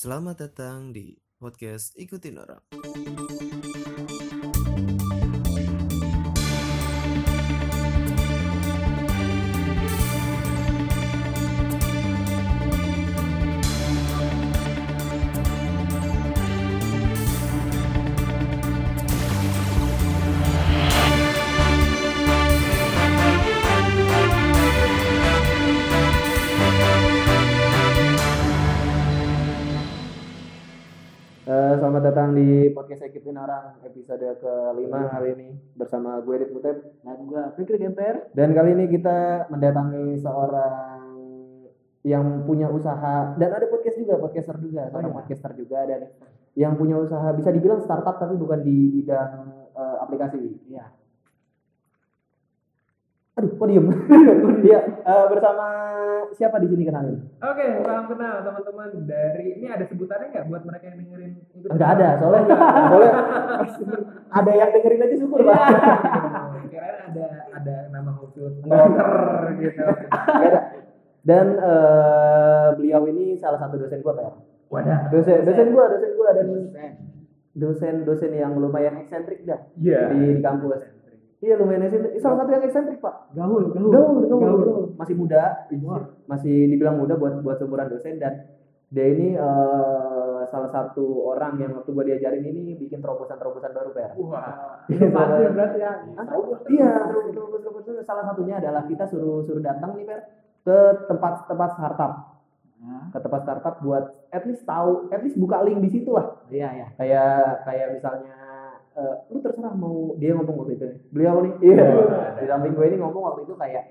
Selamat datang di podcast Ikutin Orang. Selamat datang di podcast Ikutin Orang episode kelima hari ini. Bersama gue Dit Butet dan gue Fikri Gemper. Dan kali ini kita mendatangi seorang yang punya usaha dan ada podcast juga podcaster juga seorang iya. podcaster juga dan yang punya usaha bisa dibilang startup tapi bukan di bidang eh, aplikasi. Ya aduh kok diem Iya eh, bersama siapa di sini kenalin Oke, salam kenal teman-teman dari ini ada sebutannya nggak buat mereka yang dengerin itu? enggak ada soalnya soalnya ada yang dengerin aja syukur pak Kirain ada ada nama khusus broker gitu. Nggak ada. Dan eh, beliau ini salah satu dosen gua Pak. Wadah. Dosen dosen gua, dosen gua dan dosen dosen yang lumayan eksentrik dah Iya. di, di kampus. Iya lumayan eksentrik. Salah satu yang eksentrik Pak. gaul gaul Gaul, gaul, Gaul. gaul. Masih muda, masih dibilang muda buat buat seumuran dosen dan dia ini eh, salah satu orang yang waktu gua diajarin ini bikin terobosan-terobosan baru Pak. Wah. inovasi berarti ya? Iya, terobosan-terobosan salah satunya adalah kita suruh suruh datang nih Per ke tempat-tempat startup. Nah, ke tempat startup buat at least tahu, at least buka link di situ lah. iya ya Kayak kayak misalnya eh, lu terserah mau dia ngomong waktu itu. Beliau nih, iya. Di samping gue ini ngomong waktu itu kayak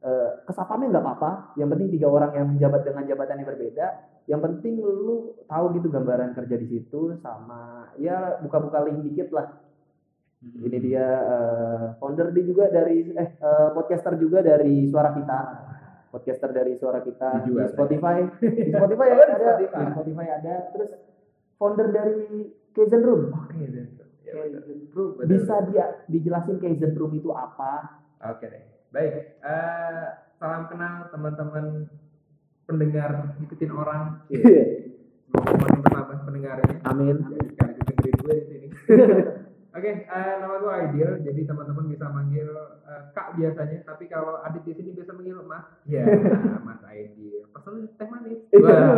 eh kesapamnya nggak apa-apa. Yang penting tiga orang yang menjabat dengan jabatan yang berbeda. Yang penting lu tahu gitu gambaran kerja di situ sama ya buka-buka link dikit lah. Ini dia eh, founder dia juga dari eh eh, podcaster juga dari Suara Kita. Podcaster dari Suara Kita di Dijual. Spotify. Di Spotify ya Oh, di ada, di Spotify ada. Terus founder dari Kaizen Room. Oke, deh. Ya, betul. Bisa dia dijelasin Kaizen Room itu apa? Oke deh. Baik. Eh, salam kenal teman-teman pendengar ikutin orang. Semoga makin bertambah pendengarnya. Amin. sekaligus dengerin gue di sini. Oke, eh, nama gue Aidil, jadi teman-teman bisa manggil eh, Kak biasanya, tapi kalau Adit di sini bisa manggil Mas. Ya, Mas Aidil. Pesen teh manis. Wah.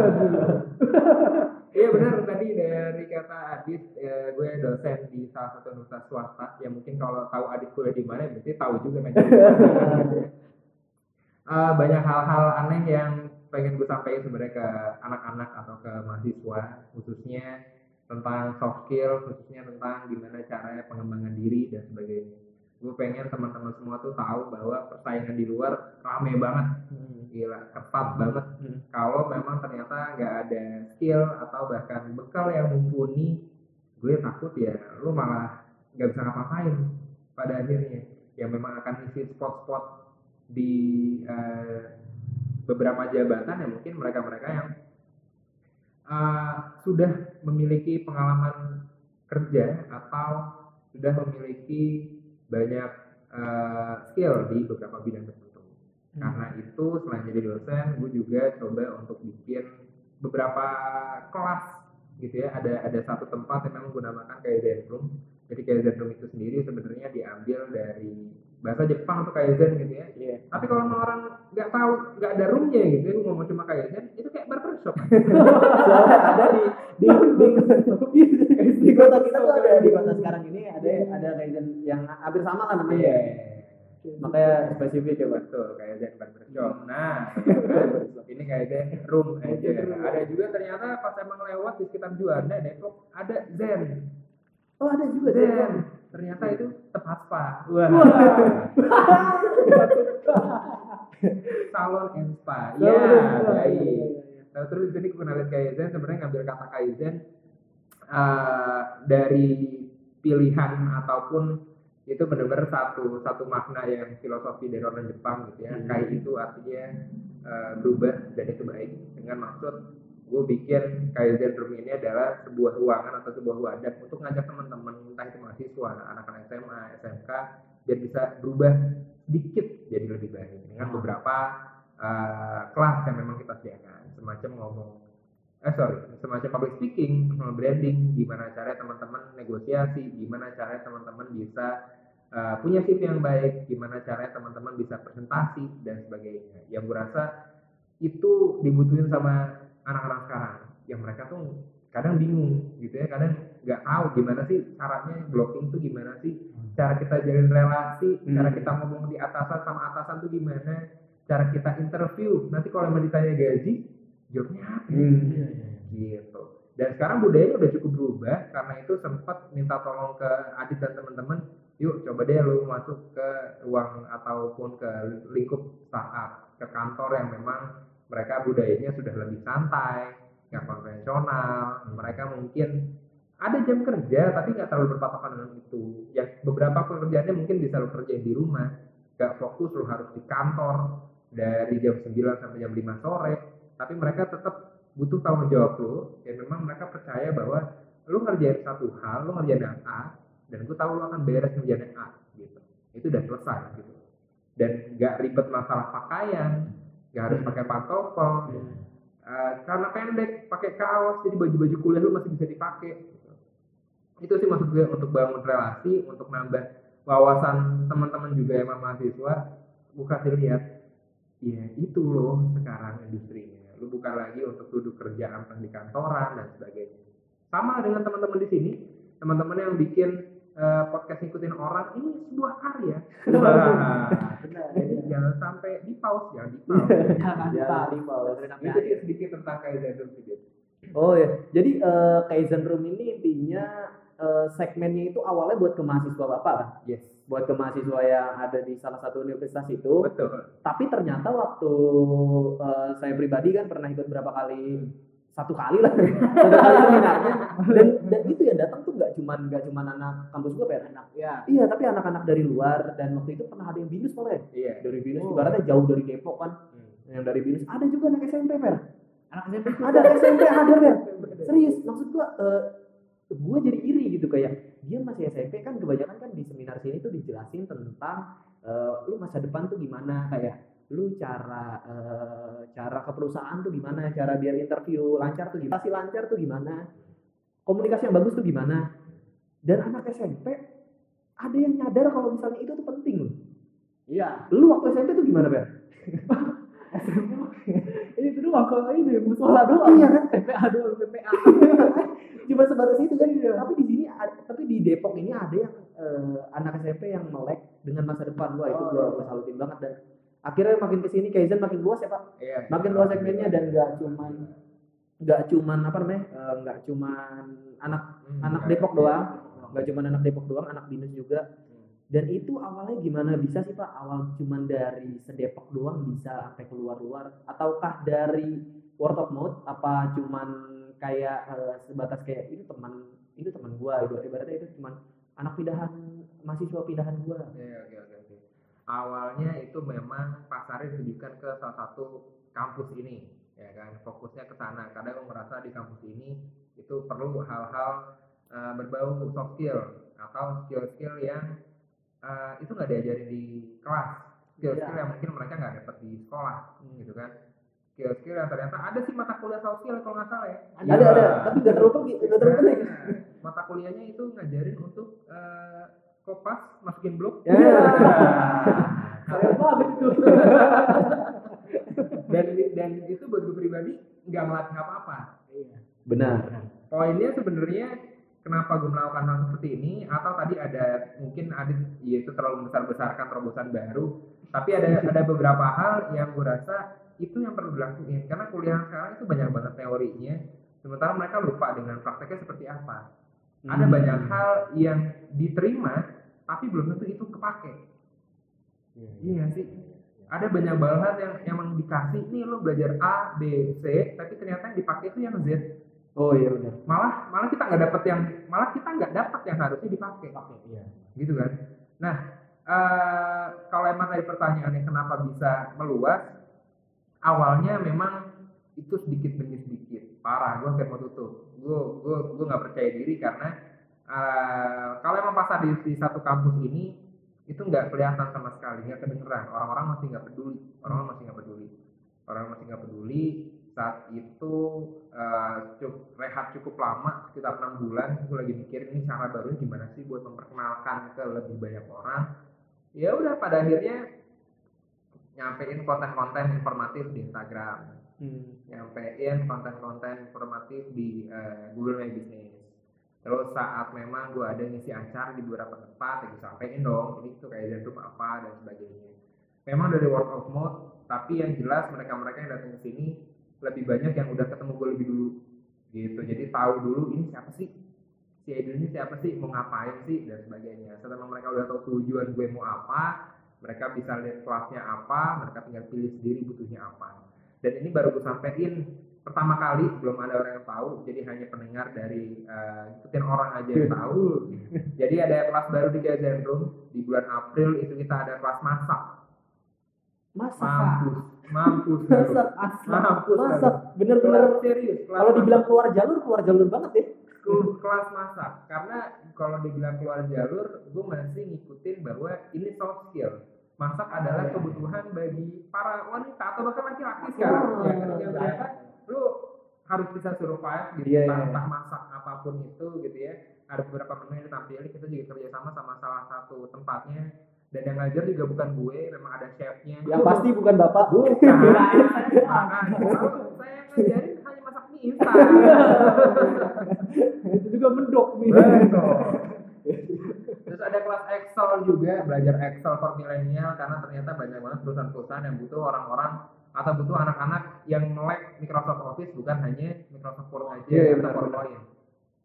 Iya benar tadi dari kata Adit, eh, gue dosen di salah satu universitas swasta. Ya mungkin kalau tahu Adit kuliah di mana, berarti tahu juga. Gitu ya. Eh, banyak hal-hal aneh yang pengen gue sampaikan sebenarnya ke anak-anak atau ke mahasiswa khususnya tentang soft skill khususnya tentang gimana caranya pengembangan diri dan sebagainya gue pengen teman-teman semua tuh tahu bahwa persaingan di luar rame banget. Gila ketat banget. Kalau memang ternyata nggak ada skill atau bahkan bekal yang mumpuni gue takut ya lu malah nggak bisa ngapa-ngapain pada akhirnya. Yang memang akan isi spot-spot di eh, beberapa jabatan ya mungkin mereka-mereka yang eh, sudah memiliki pengalaman kerja atau sudah memiliki banyak eh, skill di beberapa bidang tertentu. Karena itu selain jadi dosen, gue juga coba untuk bikin beberapa kelas gitu ya. Ada ada satu tempat yang memang gue namakan Kaizen Room. Jadi Kaizen Room itu sendiri sebenarnya diambil dari bahasa Jepang atau Kaizen gitu ya. Iya. Tapi kalau orang nggak tahu, nggak ada roomnya gitu, ya, ngomong cuma Kaizen, itu kayak barbershop. Soalnya ada di di di, di kota kita tuh ada di kota sekarang ini ada ada Kaizen yang hampir sama lah namanya. Iya. Makanya spesifik coba. Betul, Kaizen barbershop. Nah, ternyata ini Kaizen room aja. Ada juga ternyata pas emang lewat di sekitar Juanda, Depok, ada Zen. Oh ada juga Zen. Ternyata itu tempat spa. Wah. Salon and spa. Ya, baik. Nah, terus gue kenalin Kaizen sebenarnya ngambil kata Kaizen eh, dari pilihan ataupun itu benar-benar satu satu makna yang filosofi dari orang Jepang gitu ya. Hmm. Kai itu artinya eh, berubah dan itu baik dengan maksud gue bikin Kaizen Room ini adalah sebuah ruangan atau sebuah wadah untuk ngajak teman-teman entah itu mahasiswa, anak-anak SMA, SMK biar bisa berubah sedikit jadi lebih baik dengan beberapa eh, kelas yang memang kita sediakan semacam ngomong eh sorry semacam public speaking personal branding gimana caranya teman-teman negosiasi gimana caranya teman-teman bisa uh, punya CV yang baik gimana caranya teman-teman bisa presentasi dan sebagainya. Yang gue rasa itu dibutuhin sama anak-anak sekarang yang mereka tuh kadang bingung gitu ya kadang nggak tahu gimana sih caranya blocking tuh gimana sih cara kita jalin relasi cara Hmm. kita ngomong di atasan sama atasan tuh gimana cara kita interview. Nanti kalau emang ditanya gaji jawabnya apa ya? Hmm. gitu. Dan sekarang budayanya udah cukup berubah karena itu sempat minta tolong ke Adit dan teman-teman yuk coba deh lu masuk ke ruang ataupun ke lingkup startup ke kantor yang memang mereka budayanya sudah lebih santai nggak konvensional. Mereka mungkin ada jam kerja tapi nggak terlalu berpatokan dengan itu. Ya beberapa pekerjaannya mungkin bisa lu kerjain di rumah. Nggak fokus lu harus di kantor dari jam 9 sampai jam 5 sore tapi mereka tetap butuh tanggung jawab lu. Ya memang mereka percaya bahwa lu ngerjain satu hal lu ngerjain yang A dan gue tahu lu akan beres ngerjain yang A gitu. Itu udah selesai gitu. Dan nggak ribet masalah pakaian nggak harus pakai pantofel Eh, karena pendek pakai kaos jadi baju-baju kuliah lu masih bisa dipakai gitu. itu sih maksud gue untuk bangun relasi untuk nambah wawasan teman-teman juga yang mahasiswa. Gue kasih lihat ya itu loh sekarang industrinya lu bukan lagi untuk duduk kerja aman di kantoran dan sebagainya. Sama dengan teman-teman di sini teman-teman yang bikin eh, podcast ngikutin orang ini sebuah karya. Wah, Benar. jadi jangan sampai di pause jangan di pause. Jangan Ya, di bawah. itu sedikit tentang Kaizen Room Oh ya, jadi eh, Kaizen Room ini intinya eh, segmennya itu awalnya buat ke mahasiswa bapak kan? yes Buat ke mahasiswa yang ada di salah satu universitas itu. betul. Tapi ternyata waktu eh, saya pribadi kan pernah ikut berapa kali? Satu kali lah. Satu kali seminarnya dan dan itu yang datang tuh nggak cuman nggak cuman anak kampus gue per Enak ya. iya tapi anak-anak dari luar dan waktu itu pernah ada yang binus malah ya iya. Dari binus Oh. ibaratnya jauh dari Depok kan. Hmm. yang dari binus ada juga anak SMP per Anak SMP ada SMP ada per serius maksud gua eh, gua jadi iri gitu kayak dia masih SMP kan kebanyakan kan di seminar sini tuh dijelasin tentang eh, lu masa depan tuh gimana kayak lu cara eh, cara ke perusahaan tuh gimana cara biar interview lancar tuh gimana Pasti lancar tuh gimana komunikasi yang bagus tuh gimana dan anak SMP ada yang nyadar kalau misalnya itu tuh penting loh Iya. lu waktu SMP tuh gimana Ber? Ini tuh doang kalau ini musola doang. Iya kan? PPA doang, PPA. cuma sebatas itu kan tapi di sini tapi di Depok ini ada yang eh, anak SMP yang melek dengan masa depan. Gua itu Oh, gua iya. gua salutin banget. Dan akhirnya makin ke sini Kaizen makin luas ya pak. Iya. Makin luas segmennya dan nggak cuman nggak cuman apa namanya eh, nggak cuman anak Hmm, anak iya. Depok doang. Nggak cuman anak Depok doang anak dinas juga. Dan itu awalnya gimana bisa sih pak? Awal cuman dari sedepok doang bisa sampai keluar luar ataukah dari word of mouth apa cuman kayak eh, sebatas kayak ini teman ini teman gua ibarat- ibaratnya itu cuman anak pindahan mahasiswa pindahan gua Iya, oke oke oke. Awalnya itu memang pasarnya ditujukan ke salah satu kampus ini, ya kan. Fokusnya ke sana. Kadang merasa di kampus ini itu perlu hal-hal eh, berbau soft skill atau skill-skill yang eh, itu nggak diajarin di kelas. Skill-skill yang mungkin mereka nggak dapat di sekolah, gitu kan. Skill-skill yang ternyata ada sih mata kuliah soft skill kalau nggak salah ya. ada ada tapi nggak terlalu pergi nggak terlalu penting. Mata kuliahnya itu ngajarin untuk eh, kopas masukin blok ya Keren banget itu. dan dan itu buat gue pribadi nggak melatih apa-apa. Benar. Poinnya sebenarnya kenapa gue melakukan hal seperti ini atau tadi ada mungkin ada ya itu terlalu besar besarkan terobosan baru tapi ada ada beberapa hal yang gue rasa itu yang perlu dilakuin. Karena kuliah sekarang itu banyak banget teorinya. Sementara mereka lupa dengan prakteknya seperti apa. Ada Hmm. banyak hal yang diterima tapi belum tentu itu kepake. Iya sih. Ada banyak bahan yang emang dikasih nih lo belajar A B C tapi ternyata yang dipakai itu yang Z. Oh iya benar. Malah malah kita nggak dapat yang malah kita nggak dapat yang harusnya dipakai Iya. gitu kan. Nah eh, kalau emang tadi pertanyaannya kenapa bisa meluas awalnya memang itu sedikit demi sedikit. Parah gue hampir mau tutup. Gue gue gue nggak percaya diri karena eh, kalau emang pasar di, di satu kampus ini itu nggak kelihatan sama sekali nggak kedengeran. Orang-orang masih nggak peduli. Orang-orang masih nggak peduli. Orang masih nggak peduli. Saat itu eh, cukup rehat cukup lama sekitar enam bulan gue lagi mikir ini cara baru gimana sih buat memperkenalkan ke lebih banyak orang? Ya udah pada akhirnya nyampein konten-konten informatif di Instagram. Hmm. nyampein konten-konten informatif di eh, Google My Business. Terus saat memang gue ada ngisi acara di beberapa tempat ya gue sampein dong ini tuh kayak room apa dan sebagainya. Memang dari word of mouth tapi yang jelas mereka-mereka yang datang ke sini lebih banyak yang udah ketemu gue lebih dulu. Gitu jadi tahu dulu ini siapa sih? Si Edil ini siapa sih? Mau ngapain sih? Dan sebagainya. Setelah mereka udah tahu tujuan gue mau apa mereka bisa lihat kelasnya apa mereka tinggal pilih sendiri butuhnya apa dan ini baru gue sampein pertama kali belum ada orang yang tahu jadi hanya pendengar dari eh, ikutin orang aja yang tahu jadi ada kelas baru di Gazen Room di bulan April itu kita ada kelas masak Masak. mampus mampus Masak. Masak. mampus Masak. Bener-bener. Serius kelas Kalau dibilang keluar jalur, keluar jalur banget ya. Ke- kelas masak karena kalau dibilang keluar jalur gue masih ngikutin bahwa ini soft skill masak adalah Iya. kebutuhan bagi para wanita atau bahkan laki-laki sekarang Oh, ya iya. ternyata lu harus bisa survive gitu Iya, entah, iya. entah masak apa pun itu gitu ya ada beberapa menu yang ditampilin kita juga kerjasama sama salah satu tempatnya dan yang ngajar juga bukan gue memang ada chefnya Yang pasti bukan bapak. bukan saya ngajarin hanya masak mie instan Itu juga mendok nih. Terus ada kelas Excel juga, belajar Excel for milenial karena ternyata banyak banget perusahaan-perusahaan yang butuh orang-orang atau butuh anak-anak yang melek Microsoft Office bukan hanya Microsoft Word aja Iya, iya, atau PowerPoint.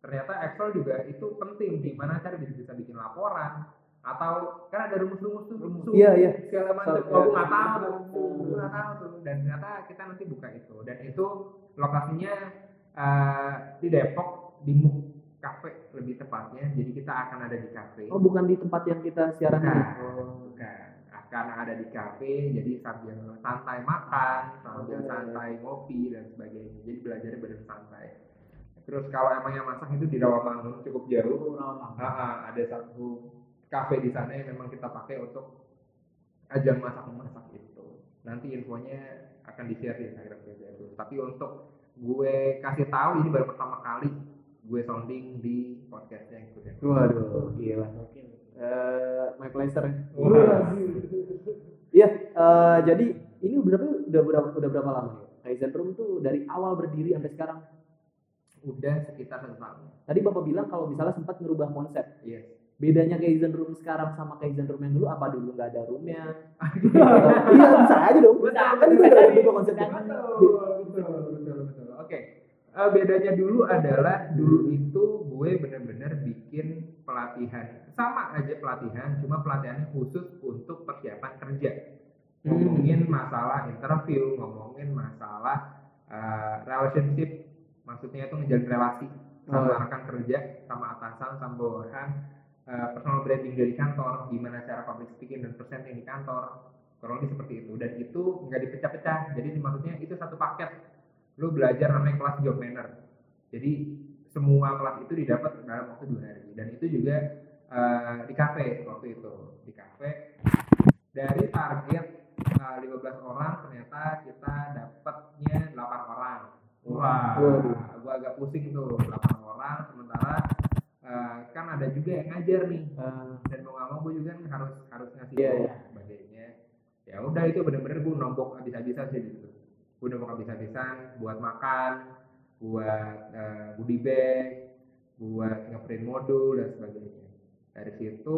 Ternyata Excel juga itu penting gimana cara bisa, bisa bikin laporan atau kan ada rumus-rumus tuh rumus Iya, iya. segala macam. Oh, gue nggak tahu, gue nggak tahu tuh. Dan ternyata kita nanti buka itu. Dan itu lokasinya eh, di Depok di MUK Cafe lebih tepatnya. Jadi kita akan ada di cafe. Oh, bukan di tempat yang kita siaran Bukan. Oh. bukan. Akan ada di cafe, jadi sambil santai makan, sambil Oke. santai ngopi dan sebagainya. Jadi belajarnya benar santai. Terus kalau emang yang masak itu di Rawamangun cukup jauh. Ah, ah, ada satu cafe di sana yang memang kita pakai untuk ajang masak memasak itu. Nanti infonya akan di share di Instagram. Tapi untuk gue kasih tahu ini baru pertama kali gue sounding di podcastnya ikutin. Waduh, gila. Eh, my pleasure. Iya, eh, jadi ini berapa udah berapa udah berapa lama ya? Kaizen Room tuh dari awal berdiri sampai sekarang. Udah sekitar satu tahun. Tadi Bapak bilang kalau misalnya sempat ngerubah konsep. Yes. Bedanya Kaizen Room sekarang sama Kaizen Room yang dulu apa dulu nggak ada roomnya? iya bisa aja dong. Bisa, kan itu udah betul betul betul betul oke Eh, bedanya dulu adalah dulu itu gue bener-bener bikin pelatihan. Sama aja pelatihan cuma pelatihannya khusus untuk persiapan kerja. Hmm. ngomongin masalah interview ngomongin masalah eh, relationship. Maksudnya itu ngejalin relasi sama Oh. rekan kerja sama atasan sama bawahan eh, personal branding dari kantor gimana cara public speaking dan presenting di kantor. Kurang lebih seperti itu. Dan itu nggak dipecah-pecah. Jadi maksudnya itu satu paket lu belajar namanya kelas job manner. Jadi semua kelas itu didapat dalam waktu dua hari. Dan itu juga eh, di kafe waktu itu. Di kafe. Dari target eh, 15 orang ternyata kita dapatnya 8 orang. Wah. Waduh. gua agak pusing tuh 8 orang. Sementara eh, kan ada juga yang ngajar nih. Eh, dan mau nggak mau gue juga kan harus harus ngasih Iya, tahu iya. dan sebagainya. Ya udah itu bener-bener gue nombok habis-habisan sih gitu gue nombok habis-habisan buat makan buat eh, goodie bag buat ngeprint modul dan sebagainya. Dari situ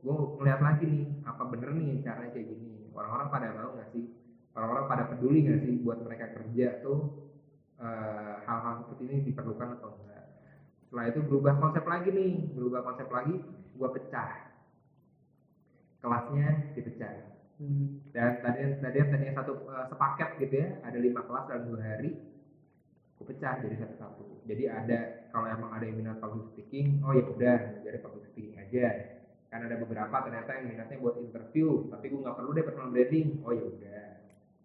gue ngeliat lagi nih apa bener nih caranya kayak gini. Orang-orang pada mau nggak sih? Orang-orang pada peduli nggak sih buat mereka kerja tuh eh, hal-hal seperti ini diperlukan atau enggak? Setelah itu berubah konsep lagi nih berubah konsep lagi gue pecah. Kelasnya dipecah hmm. dan tadi tadi tadinya satu eh, sepaket gitu ya ada lima kelas dalam dua hari gue pecah jadi satu-satu. Jadi ada kalau emang ada yang minat public speaking oh ya udah jadi public speaking aja. Kan ada beberapa ternyata yang minatnya buat interview tapi gue nggak perlu deh personal branding. Oh ya udah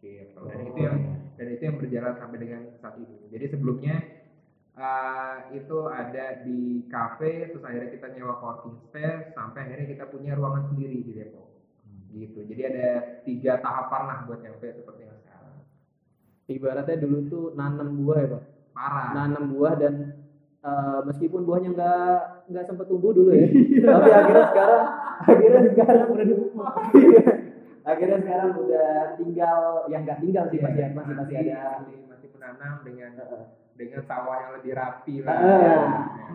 gitu. Dan itu yang dan itu yang berjalan sampai dengan saat ini. Jadi sebelumnya eh, itu ada di cafe terus akhirnya kita nyewa coworking space sampai akhirnya kita punya ruangan sendiri di Depok gitu. Jadi ada tiga tahapan lah buat nyampe seperti yang sekarang. Ibaratnya dulu tuh nanam buah ya pak? Parah. Nanam buah dan eh, meskipun buahnya nggak nggak sempat tumbuh dulu ya tapi akhirnya sekarang akhirnya sekarang udah Iya. akhirnya sekarang udah tinggal yang nggak tinggal sih masih masih masih ada. masih, masih menanam dengan dengan sawah yang lebih rapi lah Ah. ya,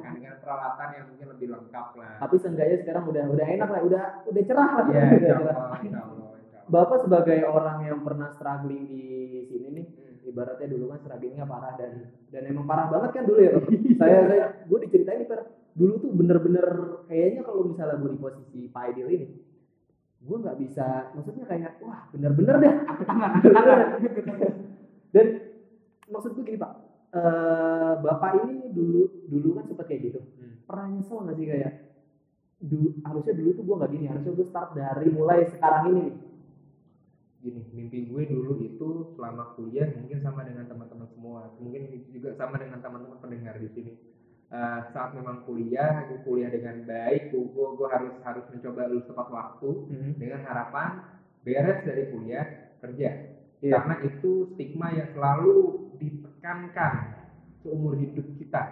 kan dengan peralatan yang mungkin lebih lengkap lah tapi seenggaknya sekarang udah udah enak lah udah udah cerah lah ya udah insya cerah. Allah, insya Allah, insya Allah. Bapak sebagai orang yang pernah struggling di sini nih, Hmm. ibaratnya dulu kan strugglingnya parah dan dan emang parah banget kan dulu ya. Saya saya gue diceritain nih Per, dulu tuh bener-bener kayaknya kalau misalnya gue di posisi Pak ini, gue nggak bisa, maksudnya kayak wah bener-bener deh. dan maksud gue gini Pak, eh, Bapak ini dulu dulu kan sempat kayak gitu. Hmm. Pernah nyesel nggak sih kayak dulu harusnya dulu tuh gue nggak gini, harusnya gue start dari mulai sekarang ini gini mimpi gue dulu itu selama kuliah mungkin sama dengan teman-teman semua mungkin juga sama dengan teman-teman pendengar di sini Eh, saat memang kuliah gue kuliah dengan baik gue, gue, harus harus mencoba lulus tepat waktu dengan harapan beres dari kuliah kerja Iya. karena itu stigma yang selalu ditekankan seumur hidup kita.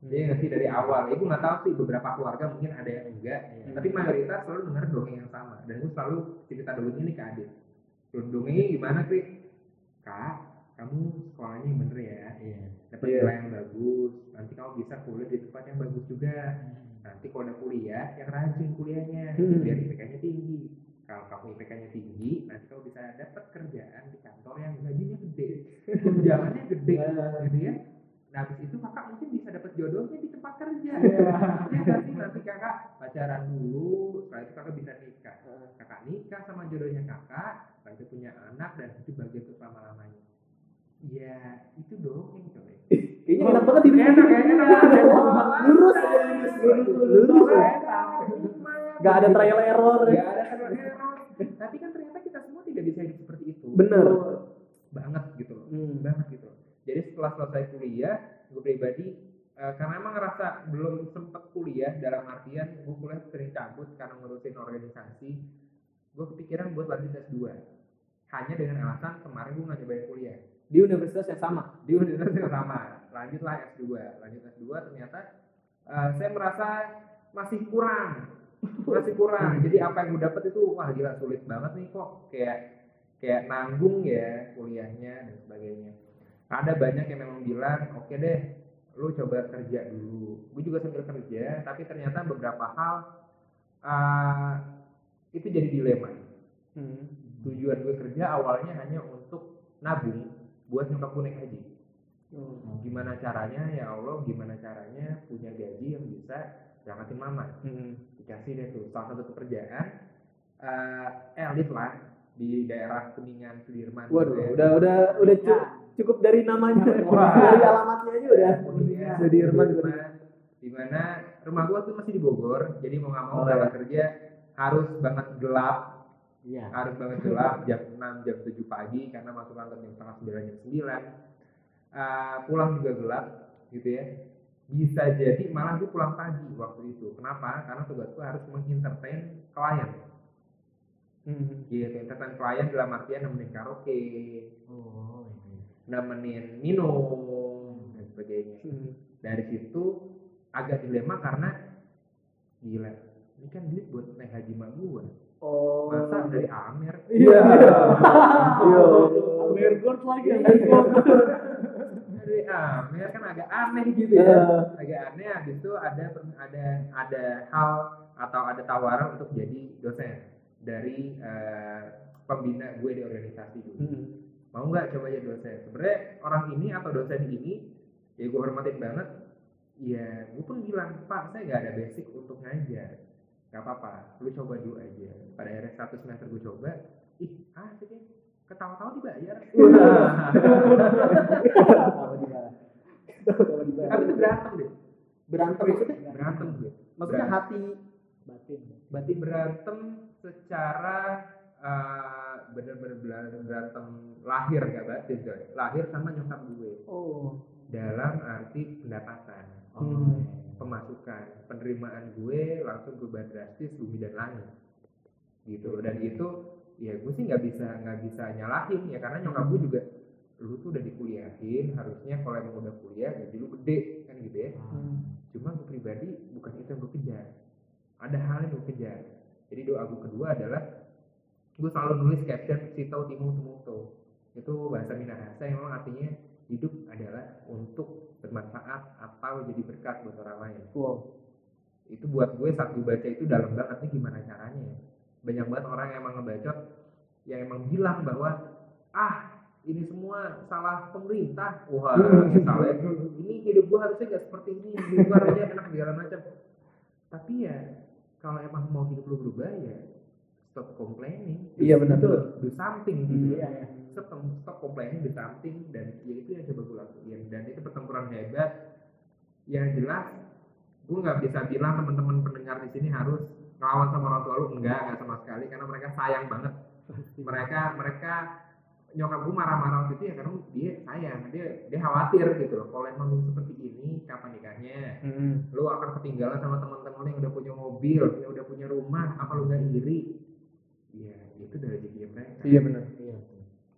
Jadi nggak sih? Dari awal. Ya gue nggak tahu sih beberapa keluarga mungkin ada yang enggak. Tapi mayoritas selalu dengar dongeng yang sama. Dan gue selalu cerita dongeng ini ke adik dongengnya gimana sih kak kamu sekolahnya yang bener ya. Dapat Iya. nilai yang bagus. Nanti kamu bisa kuliah di tempat yang bagus juga. Nanti kalau udah kuliah yang rajin kuliahnya. Hmm. biar IPK-nya tinggi kalau kamu IPK-nya tinggi nanti kamu bisa dapat kerjaan di kantor yang gajinya gede. Tunjangannya gede gitu ya. Nah habis itu kakak mungkin bisa dapat jodohnya di tempat kerja. Ya nanti nanti kakak pacaran dulu setelah itu kakak bisa nikah. Kakak nikah sama jodohnya kakak setelah itu punya anak dan itu bagian untuk lama lamanya ya itu dongeng coy. Kayaknya enak banget hidup enak enak. Lurus, lurus, lurus. Gak ada trial error. Gak ada trial error. Tapi kan ternyata kita semua tidak bisa hidup seperti itu. Bener. Banget gitu loh. Hmm. Banget gitu. loh. Jadi setelah selesai kuliah, gue pribadi eh, karena emang ngerasa belum sempet kuliah dalam artian gue kuliah sering cabut karena ngurusin organisasi, gue kepikiran buat lanjut S2 hanya dengan alasan kemarin gue nggak nyobain kuliah Di universitas yang sama. di universitas yang sama lanjutlah S2 lanjut S2 ternyata eh, saya merasa masih kurang masih kurang. Jadi apa yang gue dapet itu wah gila sulit banget nih kok. Kayak kayak nanggung ya kuliahnya dan sebagainya. Ada banyak yang memang bilang oke deh lu coba kerja dulu. Gue juga sambil kerja tapi ternyata beberapa hal eh, itu jadi dilema. Tujuan gue kerja awalnya hanya untuk nabung buat nyokap gue naik haji. Gimana caranya? Ya Allah gimana caranya punya gaji yang bisa berangkatin mama dikasih deh tuh salah satu pekerjaan eh elit lah di daerah kuningan Sudirman Waduh, gitu ya. udah udah udah cu- cukup dari namanya, Wah. dari alamatnya aja udah. Kuningan, Sudirman. Sudirman. di mana rumah gua tuh masih di Bogor jadi mau nggak mau Oh, berangkat kerja harus banget gelap Iya. harus banget gelap jam 6 jam 7 pagi karena masuk kantor jam setengah 9 jam 9 Eh, pulang juga gelap gitu ya bisa jadi malah gue pulang pagi waktu itu. Kenapa? Karena tugas gue harus mengentertain klien. Gitu entertain klien dalam artian nemenin karaoke. Nemenin minum dan sebagainya. Dari situ agak dilema karena gila ini kan duit buat naik haji mak gue Oh. masa dari Amer? Iya. Iya. Amergord lagi. Amer kan agak aneh gitu ya. Agak aneh habis itu ada ada ada hal atau ada tawaran untuk jadi dosen dari eh, pembina gue di organisasi dulu. Mau nggak coba jadi dosen? Sebenarnya orang ini atau dosen ini ya gue hormatin banget ya gue pun bilang pak saya nggak ada basic untuk ngajar. Nggak apa-apa lu coba dulu aja. Pada akhirnya satu semester gue coba ih asik ya ketawa-tawa dibayar. Tapi itu berantem deh. Berantem maksudnya? berantem gue Maksudnya hati Batin. batin berantem secara eh, bener-bener bela- berantem lahir gak batin coy. Lahir sama nyokap gue. Oh. dalam arti pendapatan. Hmm. pemasukan. Penerimaan gue langsung berubah drastis bumi dan langit. Gitu. Dan itu ya gue sih nggak bisa nggak bisa nyalahin ya karena nyokap gue juga lu tuh udah dikuliahin harusnya kalau emang udah kuliah gaji lu gede kan gitu ya. Cuma gue pribadi bukan itu yang gue kejar. Ada hal yang gue kejar. Jadi doa gue kedua adalah gue selalu nulis caption sitau timu tumuto itu bahasa Minahasa yang memang artinya hidup adalah untuk bermanfaat atau jadi berkat buat orang lain. Wow. Itu buat gue saat gue baca itu dalam banget nih gimana caranya ya. Banyak banget orang yang emang ngebacot yang emang bilang bahwa ah ini semua salah pemerintah. Wah misalnya ini hidup gue harusnya gak seperti ini hidup gue harusnya enak segala macam. Tapi ya kalau emang mau hidup lu berubah ya stop complaining. Iya, benar. Itu, do something gitu Iya, iya. stop stop complaining do something dan ya itu yang coba gue lakuin. Dan itu pertempuran hebat. Yang jelas gue nggak bisa bilang teman-teman pendengar di sini harus ngelawan sama orang tua lu? Enggak enggak sama sekali karena mereka sayang banget. Mereka mereka nyokap gue marah-marah waktu itu ya karena dia sayang dia dia khawatir gitu loh kalau emang lu seperti ini kapan nikahnya? Lu akan ketinggalan sama teman-teman lu yang udah punya mobil yang udah punya rumah apa lu nggak iri? Ya itu dari rezeki mereka. Iya benar.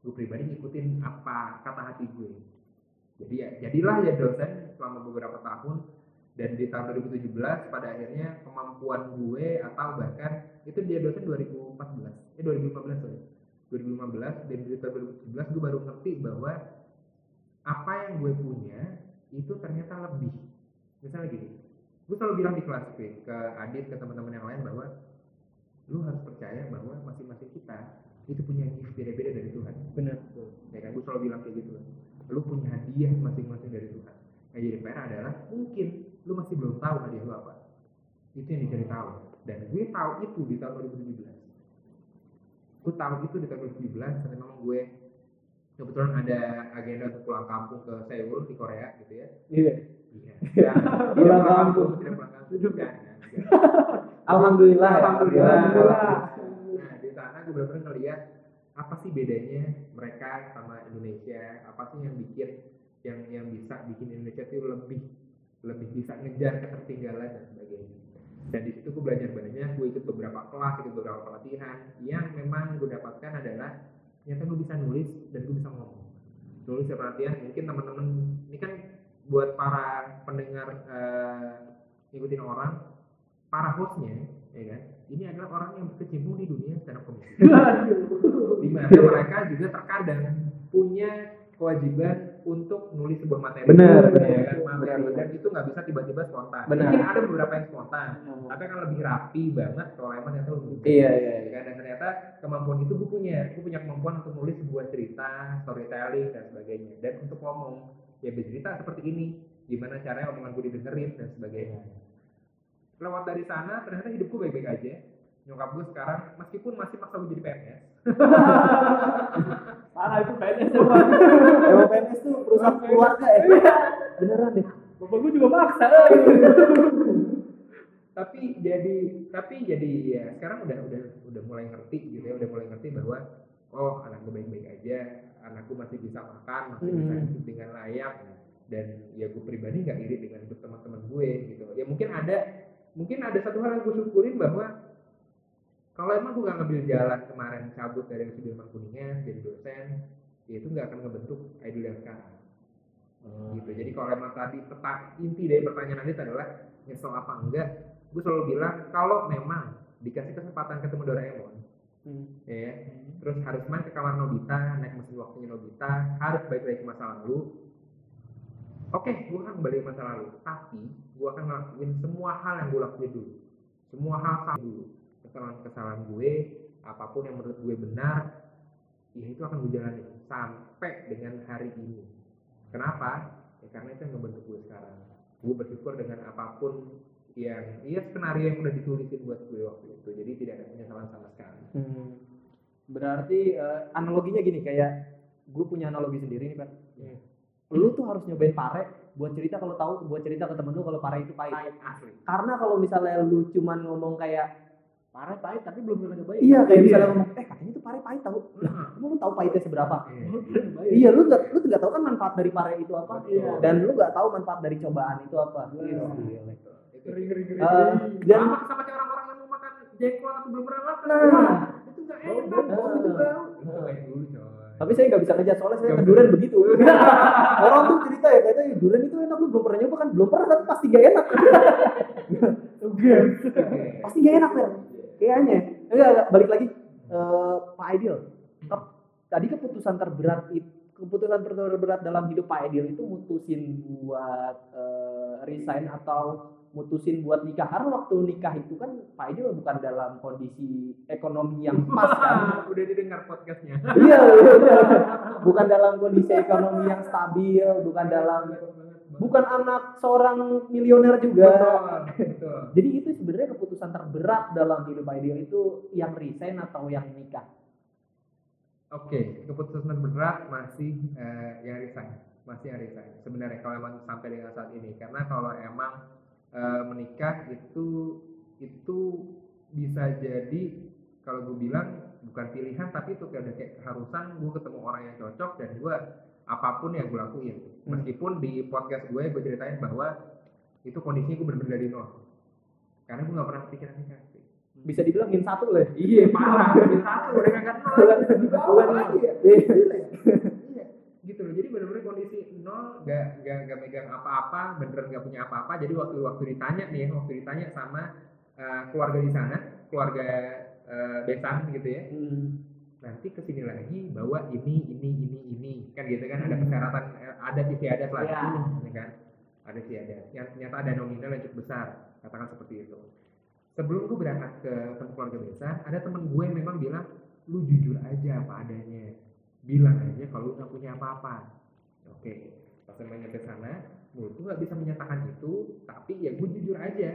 Gue pribadi ngikutin apa kata hati gue jadi ya jadilah ya dosen selama beberapa tahun dan di tahun 2017 pada akhirnya kemampuan gue atau bahkan itu dia dosen 2014 eh 2015 sorry. 2015 dan di tahun 2017 gue baru ngerti bahwa apa yang gue punya itu ternyata lebih. Misalnya gini gue selalu bilang di kelas gue ke Adit ke teman-teman yang lain bahwa lu harus percaya bahwa masing-masing kita itu punya gift beda-beda dari Tuhan. Benar. Ya kan? Gue selalu bilang kayak gitu. Lu punya hadiah masing-masing dari Tuhan. Yang jadi PR adalah mungkin lu masih belum tahu hadiah lu apa itu yang dicari tahu dan gue tahu itu di tahun 2017 gue tahu itu di tahun 2017 karena memang gue kebetulan ada agenda untuk pulang kampung ke Seoul di Korea gitu ya iya iya Ya, Pulang kampung. tidak pulang kampung juga kan alhamdulillah ya. Alhamdulillah. Alhamdulillah. Nah, di sana gue benar-benar ngeliat apa sih bedanya mereka sama Indonesia, apa sih yang bikin yang yang bisa bikin Indonesia itu lebih lebih bisa ngejar ketertinggalan dan sebagainya. Dan di situ gue belajar banyak, gue ikut beberapa kelas, ikut beberapa pelatihan yang memang gue dapatkan adalah ternyata gue bisa nulis dan gue bisa ngomong. Nulis ya pelatihan, mungkin teman-teman ini kan buat para pendengar eh, ngikutin orang, para hostnya, ya kan, ini adalah orang yang berkecimpung di dunia stand up comedy. di mana mereka juga terkadang punya kewajiban untuk nulis sebuah materi. Benar, Ya benar. kan, materi. Benar, benar. Itu nggak bisa tiba-tiba spontan. Benar. Mungkin ada beberapa yang spontan, tapi akan lebih rapi banget kalau emang ternyata lu nulis. iya iya Ya kan? Dan ternyata kemampuan itu gue punya, gue punya kemampuan untuk nulis sebuah cerita, storytelling dan sebagainya. Dan untuk ngomong, ya bercerita seperti ini, gimana caranya omongan gue didengerin dan sebagainya. Lewat dari sana, ternyata hidup gue baik-baik aja. Nyokap gue sekarang, meskipun masih maksa gue jadi PNS, Parah itu PNS semua. emang PNS tuh perusahaan keluarga ya beneran deh Bapak gue juga maksa. tapi jadi tapi jadi ya sekarang udah udah udah mulai ngerti gitu ya udah mulai ngerti bahwa oh anak gue baik-baik aja anakku masih bisa makan masih bisa Hmm. hidup dengan layak dan ya gue pribadi nggak iri dengan hidup teman-teman gue gitu ya mungkin ada mungkin ada satu hal yang gue syukurin bahwa kalau emang gue gak ngambil jalan kemarin cabut dari Sudirman Kuningan jadi dosen ya itu nggak akan ngebentuk idol yang sekarang. Gitu. Jadi kalau emang tadi peta, inti dari pertanyaan Adit adalah nyesel apa enggak gue selalu bilang kalau memang dikasih kesempatan ketemu Doraemon ya ya, terus harus main ke kamar Nobita naik mesin waktunya Nobita harus balik lagi ke masa lalu oke gue akan kembali ke masa lalu. Tapi gue akan ngelakuin semua hal yang gue lakuin dulu. Semua hal sama dulu kesalahan-kesalahan gue apa pun yang menurut gue benar ya itu akan gue jalani sampai dengan hari ini kenapa ya karena itu yang membentuk gue sekarang gue bersyukur dengan apa pun yang iya skenario yang udah ditulisin buat gue waktu itu jadi tidak ada penyesalan sama sekali Hmm. Berarti eh, analoginya gini kayak gue punya analogi sendiri nih kan. Hmm. Lu tuh harus nyobain pare buat cerita kalau tahu buat cerita ke temen lu kalau pare itu pahit. asli Karena kalau misalnya lu cuman ngomong kayak Pare pahit tapi belum pernah nyobain. iya kayak misalnya ngomong eh katanya tuh pare pahit tahu. Lah, Nah, emang lu tahu pahitnya seberapa? iya. Iya, lu nggak lu nggak tahu kan manfaat dari pare itu apa. Iya. Dan lu nggak tahu manfaat dari cobaan itu apa. Iya. Iya. Itu-. Eh, dan sama sama kayak orang-orang yang mau makan jengkol atau belum pernah makan Nah. itu nggak enak Nah. itu bau itu coy Tapi saya nggak bisa kerja soalnya saya Nggak ke durian begitu. Orang tuh cerita ya katanya durian itu enak lu belum pernah nyoba kan? Belum pernah tapi pasti gak enak. Oke. pasti gak enak Fer. Kayaknya. Enggak, balik lagi. Eh, Pak Aidil. Tep- Tadi keputusan terberat itu keputusan terberat dalam hidup Pak Aidil itu mutusin buat eh, resign atau mutusin buat nikah karena waktu nikah itu kan Pak Aidil bukan dalam kondisi ekonomi yang pas kan Udah didengar podcastnya. iya, iya, iya. bukan dalam kondisi ekonomi yang stabil bukan dalam bukan anak seorang milioner juga Betul, betul. jadi itu sebenarnya keputusan terberat dalam hidup Aidil itu yang resign atau yang nikah Oke, keputusan terberat masih eh, yang resign, masih yang resign. Sebenarnya kalau emang sampai dengan saat ini, karena kalau emang eh, menikah itu itu bisa jadi kalau gue bilang bukan pilihan tapi itu kayak udah kayak keharusan gue ketemu orang yang cocok dan gue apa pun yang gue lakuin Hmm. meskipun di podcast gue gue ceritain bahwa itu kondisinya gue bener-bener dari nol karena gue gak pernah kepikiran nikah bisa dibilang min satu lah Iya parah, udah satu udah ngangkat nol Bukan- di bawah lagi ya. Iya. Ya? Iya, gitu loh. Jadi benar-benar kondisi nol, gak, gak, gak megang apa-apa, beneran gak punya apa-apa. Jadi waktu waktu ditanya nih, ya, waktu ditanya sama eh, keluarga di sana, keluarga eh, besan gitu ya, Hmm. Nanti ke sini lagi bawa ini, ini, ini, ini, kan gitu kan ada persyaratan, eh, ada istiadat lah, Iya. ya kan? Ada istiadat. Yang ternyata ada nominal yang cukup besar, katakan seperti itu. Sebelum gue berangkat ke tempat keluarga besan, ada temen gue yang memang bilang, lu jujur aja apa adanya, bilang aja kalau lu nggak punya apa-apa. Oke, pas saya nyampe sana, mulut tuh nggak bisa menyatakan itu, tapi ya gue jujur aja.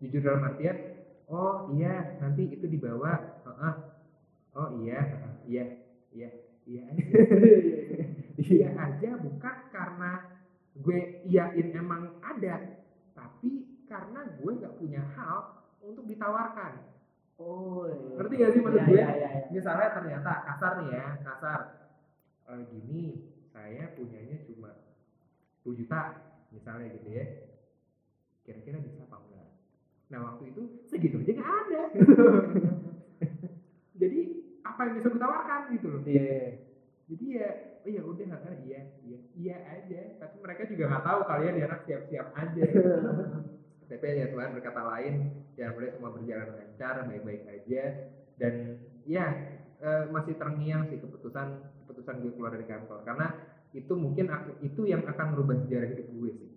Jujur dalam artian, oh iya nanti itu dibawa, Heeh. Oh iya, iya, iya, iya aja. iya aja bukan karena gue iyain emang ada, tapi karena gue nggak punya hal untuk ditawarkan. oh iya. Ngerti gak sih maksud Iya, gue? iya, iya, iya. Misalnya ternyata kasar nih ya, kasar. Eh, gini, saya punyanya cuma 10 juta, misalnya gitu ya. Kira-kira bisa apa enggak? Nah waktu itu segitu aja nggak ada. Jadi apa yang bisa gue tawarkan gitu loh. Iya, iya. Jadi ya, oh ya udah nggak iya, iya, iya aja. Tapi mereka juga nggak tahu kalian ya anak siap-siap aja. Tapi ya Tuhan berkata lain, jangan boleh semua berjalan lancar, baik-baik aja. Dan ya eh, masih terngiang sih keputusan keputusan gue keluar dari kantor karena itu mungkin aku, itu yang akan merubah sejarah hidup gue sih.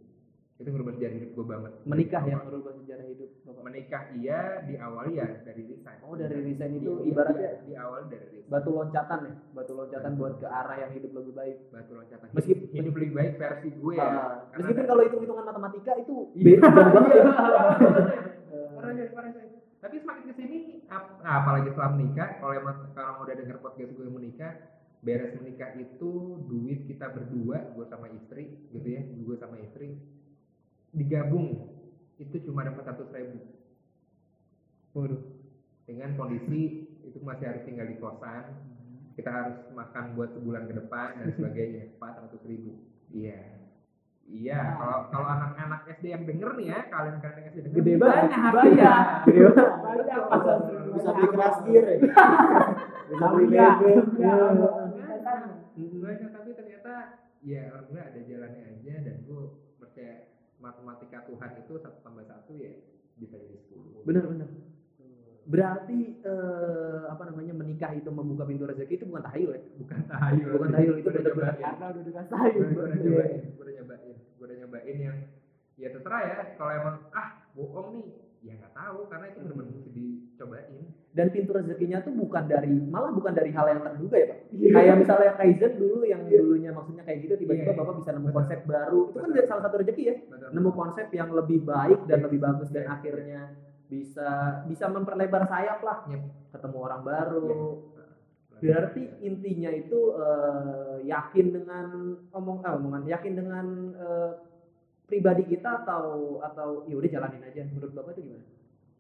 Itu merubah sejarah hidup gue banget. Menikah yang merubah sejarah hidup Bapak. Menikah iya diawali ya dari resign. Oh, dari resign itu Iya, ibaratnya iya, diawali dari resign. batu loncatan ya, batu loncatan buat ke arah yang hidup lebih baik. batu loncatan Meskipun- hidup, hidup lebih baik versi gue ya Ah, Karena meskipun ada- kalau hitung-hitungan matematika itu Iya. beda banget ya. Parah, Jay, parah, Jay. tapi semakin ke sini ap- nah, apalagi setelah menikah kalau emang sekarang udah denger podcast gue menikah beres menikah itu duit kita berdua gue sama istri gitu ya gue sama istri digabung itu cuma dapat seratus ribu Waduh. dengan kondisi itu masih harus tinggal di kosan kita harus makan buat sebulan ke depan dan sebagainya empat ratus ribu iya iya kalau kalau anak-anak SD yang denger nih ya kalian kalian yang SD denger Gede banget. banyak Banyak. Gede banget. Banyak, Bisa, bisa beli keras gear ya. Bisa beli Iya. bebek. Iya. banyak banyak tapi ternyata ya alhamdulillah ada jalannya aja dan gue percaya matematika Tuhan itu satu tambah satu ya bisa jadi sepuluh Benar benar. Berarti eh, apa namanya menikah itu membuka pintu rezeki itu bukan tahayul ya? bukan tahayul Bukan tahayul, itu benar-benar. Karena udah dikasih gue sayur. udah nyobain gue udah nyobain gue udah nyobain yang ya terserah ya kalau emang ah bohong nih ya nggak tahu karena itu benar-benar mesti dicobain Dan pintu rezekinya tuh bukan dari malah bukan dari hal yang terduga ya pak. Kayak misalnya Kaizen dulu yang dulunya maksudnya kayak gitu tiba-tiba Iya. bapak bisa nemu Betul. konsep baru itu kan dari salah satu rezeki ya. Betul. Nemu konsep yang lebih baik dan Yes. lebih bagus dan Yes. akhirnya bisa bisa memperlebar sayap lah. Yep. Ketemu orang baru. Berarti intinya itu eh, yakin dengan omong ah, omongan yakin dengan eh, pribadi kita atau atau ya udah jalanin aja. Menurut bapak itu gimana?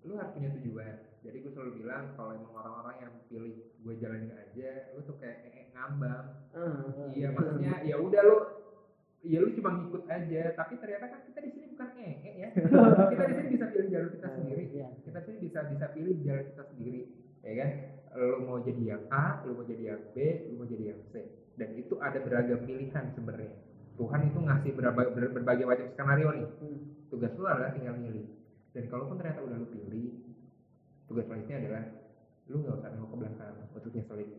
lu harus punya tujuan. Jadi gue selalu bilang kalau emang orang-orang yang pilih gue jalanin aja lu tuh kayak eh, ngambang. Ah, iya maksudnya ya udah lu ya lu cuma ngikut aja. Tapi ternyata kan kita di sini bukan ee ya. Kita di sini bisa pilih jalur kita sendiri. Iya. kita sini bisa bisa pilih jalan kita sendiri ya kan? Lu mau jadi yang A lu mau jadi yang B lu mau jadi yang C. Dan itu ada beragam pilihan sebenarnya Tuhan itu ngasih berbagai, ber- berbagai macam skenario nih Hmm. tugas lu adalah tinggal milih dan kalaupun ternyata udah lu pilih tugas selanjutnya adalah lu nggak usah nengok ke belakang untuk nyeselin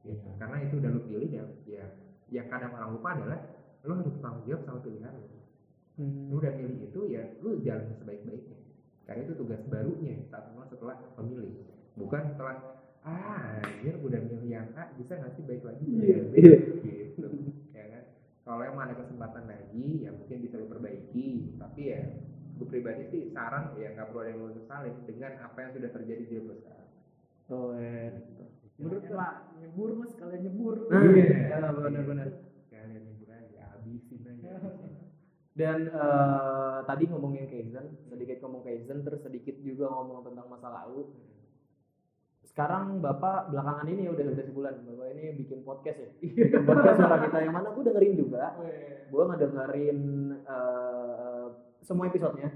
gitu. karena itu udah lu pilih ya ya yang kadang orang lupa adalah lu harus bertanggung jawab sama pilihan lu Hmm. lu udah milih itu ya lu jalan sebaik-baiknya karena itu tugas barunya saat setelah memilih bukan setelah ah anjir udah milih yang A bisa nggak sih baik lagi Iya, Ya, iya. gitu ya kalau emang ada kesempatan lagi ya mungkin bisa lu perbaiki tapi ya gue pribadi sih saran ya nggak perlu ada yang lu sesalin dengan apa yang sudah terjadi di sekarang Oh, iya. Menurut Pak, nyebur mas kalian nyebur. Nah, Iya. iya, benar-benar. kalian nyebur aja habisin aja Dan eh, tadi ngomongin Kaizen, sedikit ngomong Kaizen, terus sedikit juga ngomong tentang masa lalu. Sekarang Bapak belakangan ini udah udah sebulan, Bapak ini bikin podcast ya. Bikin podcast suara kita yang mana gue dengerin juga. Gue ngedengerin eh, semua episodenya.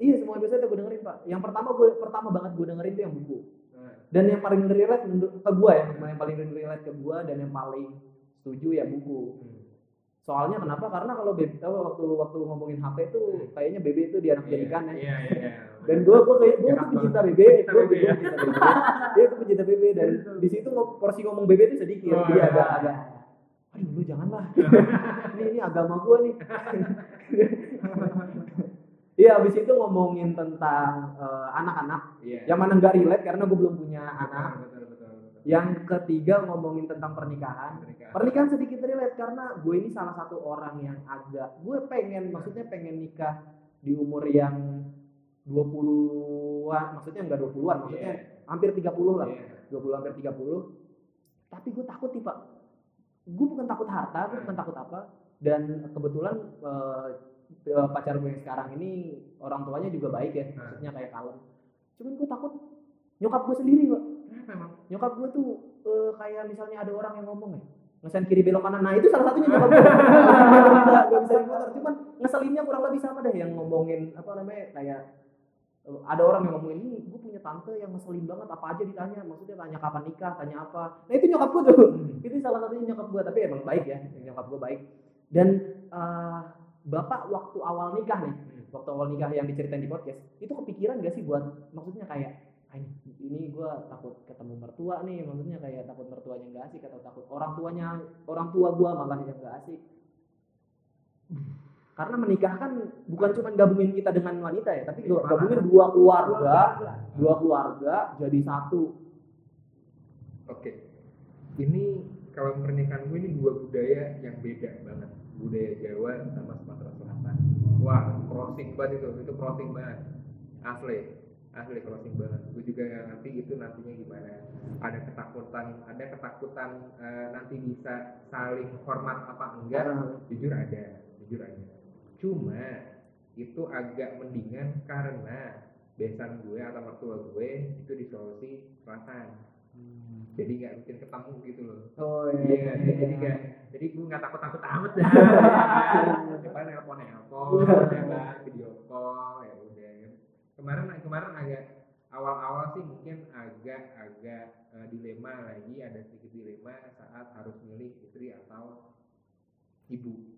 Iya semua episode gue dengerin Pak. Yang pertama gue pertama banget gue dengerin itu yang buku. Dan yang paling relate ke gue ya, yang paling relate ke gue dan yang paling setuju ya buku. Soalnya kenapa? Karena kalau BB, apa, waktu waktu ngomongin HP itu kayaknya BB itu di anak jadikan ya. iya iya Dan gue gue kayak gue tuh pecinta BB, gue BB ya. pecinta BB. Dia tuh pecinta BB dan di situ porsi ngomong BB itu sedikit. Oh, Jadi iya. agak agak aduh lu janganlah. ini ini agama gue nih. Iya, abis itu ngomongin tentang eh, anak-anak. iya Yang mana nggak relate karena gue belum punya anak. betul betul betul Yang ketiga ngomongin tentang pernikahan. Pernikahan. Pernikahan sedikit relate karena gue ini salah satu orang yang agak gue pengen maksudnya pengen nikah di umur yang 20-an, maksudnya enggak 20-an, maksudnya hampir 30 lah. Iya. 20 hampir 30. Tapi gue takut nih, Pak. Gue bukan takut harta, gue bukan takut apa. Dan kebetulan eh, eh, pacar gue yang sekarang ini orang tuanya juga baik ya, maksudnya kayak kalem. Cuman gue takut nyokap gue sendiri, Pak Kenapa emang? nyokap gue tuh eh, kayak misalnya ada orang yang ngomong ya ngesen kiri belok kanan. Nah itu salah satunya nyokap gue gak bisa dimotor cuman ngeselinnya kurang lebih sama deh yang ngomongin apa namanya kayak eh, ada orang yang ngomongin ini gue punya tante yang ngeselin banget apa aja ditanya. Maksudnya tanya kapan nikah tanya apa. Nah itu nyokap gue tuh. Itu salah satunya nyokap gue tapi emang baik ya nyokap gue baik. Dan eh, bapak waktu awal nikah nih waktu awal nikah yang diceritain di podcast itu kepikiran gak sih buat maksudnya kayak "Ah, ini- gue takut ketemu mertua nih maksudnya kayak takut mertuanya nggak asik atau takut orang tuanya orang tua gue malah yang nggak asik karena menikah kan bukan cuma gabungin kita dengan wanita ya tapi Iya, gabungin dua keluarga dua keluarga jadi satu Oke. Ini kalau pernikahan gue ini dua budaya yang beda banget. Budaya Jawa sama Sumatera Selatan. Wah, crossing banget itu. Itu crossing banget. Asli. Asli crossing banget. Gue juga nggak ngerti itu nantinya gimana. Ada ketakutan, ada ketakutan eh, nanti bisa saling hormat apa enggak. Jujur ada, jujur ada. Cuma itu agak mendingan karena besan gue atau mertua gue itu di Sulawesi Selatan jadi nggak bikin ketemu gitu loh oh iya jadi nggak jadi gue nggak takut takut amat dah coba nelpon nelpon ya kan video call ya udah kemarin kemarin agak awal-awal sih mungkin agak agak eh, dilema lagi ada sedikit dilema saat harus milih istri atau ibu.